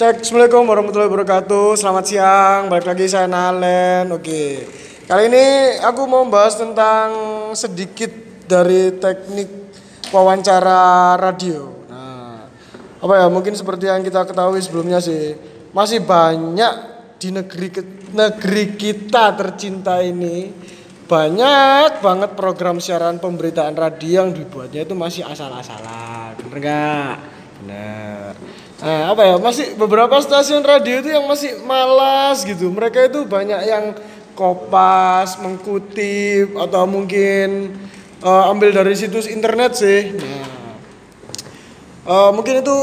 Cek, Assalamualaikum warahmatullahi wabarakatuh. Selamat siang, balik lagi saya Nalen. Oke, kali ini aku mau bahas tentang sedikit dari teknik wawancara radio. Nah, apa ya, mungkin seperti yang kita ketahui sebelumnya sih Masih banyak di negeri, negeri kita tercinta ini banyak banget program siaran pemberitaan radio yang dibuatnya itu masih asal-asalan. Bener nggak? Bener nah apa ya? Masih beberapa stasiun radio itu yang masih malas gitu. Mereka itu banyak yang kopas mengkutip atau mungkin uh, ambil dari situs internet sih. Nah uh, mungkin itu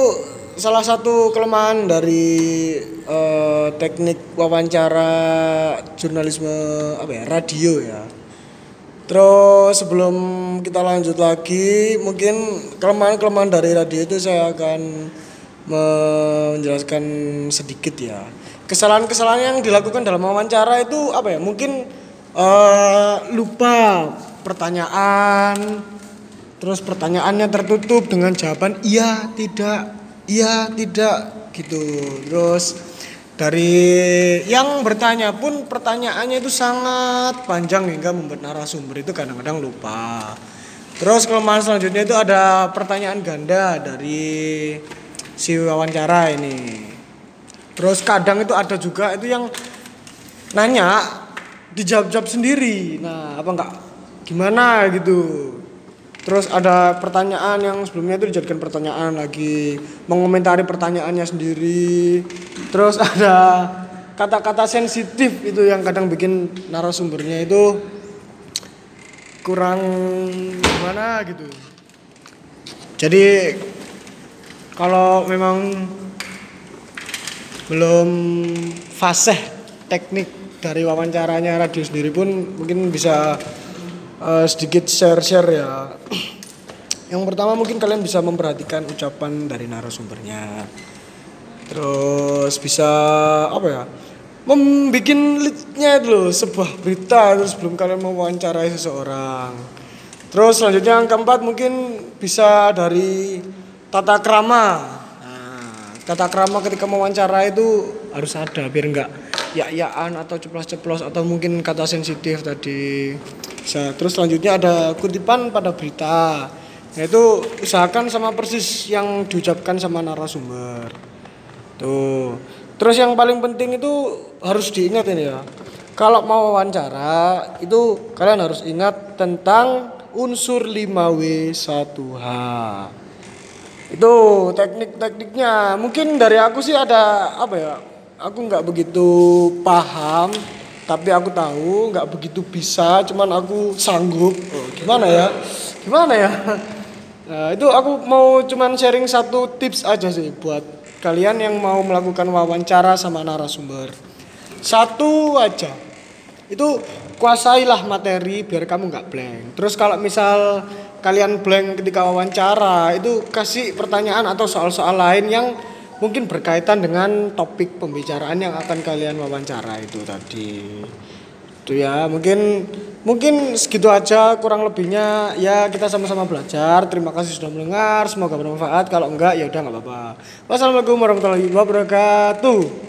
salah satu kelemahan dari uh, teknik wawancara jurnalisme apa ya radio ya. Terus sebelum kita lanjut lagi mungkin kelemahan-kelemahan dari radio itu saya akan menjelaskan sedikit ya. Kesalahan-kesalahan yang dilakukan dalam wawancara itu apa ya? Mungkin uh, lupa pertanyaan, terus pertanyaannya tertutup dengan jawaban iya, tidak, iya, tidak gitu. Terus dari yang bertanya pun pertanyaannya itu sangat panjang hingga membuat narasumber itu kadang-kadang lupa. Terus kelemahan selanjutnya itu ada pertanyaan ganda dari si wawancara ini. Terus kadang itu ada juga itu yang nanya dijawab-jawab sendiri. Nah, apa enggak gimana gitu. Terus ada pertanyaan yang sebelumnya itu dijadikan pertanyaan lagi, mengomentari pertanyaannya sendiri. Terus ada kata-kata sensitif itu yang kadang bikin narasumbernya itu kurang gimana gitu. Jadi kalau memang belum fasih teknik dari wawancaranya radio sendiri pun mungkin bisa uh, sedikit share-share ya. Yang pertama mungkin kalian bisa memperhatikan ucapan dari narasumbernya. Terus bisa apa ya? Membuat leadnya loh sebuah berita terus sebelum kalian mau wawancarai seseorang. Terus selanjutnya yang keempat mungkin bisa dari tata krama. Nah, tata krama ketika mewawancara itu harus ada biar enggak ya-yaan atau ceplos-ceplos atau mungkin kata sensitif tadi. Bisa. Terus selanjutnya ada kutipan pada berita yaitu usahakan sama persis yang diucapkan sama narasumber. Tuh. Terus yang paling penting itu harus diingat ini ya. Kalau mau wawancara itu kalian harus ingat tentang unsur 5W 1H itu teknik-tekniknya. Mungkin dari aku sih ada apa ya aku nggak begitu paham tapi aku tahu nggak begitu bisa cuman aku sanggup. Oh, gimana ya? Gimana ya? Nah, itu aku mau cuman sharing satu tips aja sih buat kalian yang mau melakukan wawancara sama narasumber. Satu aja. Itu kuasailah materi biar kamu nggak blank. Terus kalau misal kalian blank ketika wawancara itu kasih pertanyaan atau soal-soal lain yang mungkin berkaitan dengan topik pembicaraan yang akan kalian wawancara itu tadi. Itu ya mungkin mungkin segitu aja kurang lebihnya. Ya kita sama-sama belajar. Terima kasih sudah mendengar. Semoga bermanfaat. Kalau enggak ya udah nggak apa-apa. Wassalamualaikum warahmatullahi wabarakatuh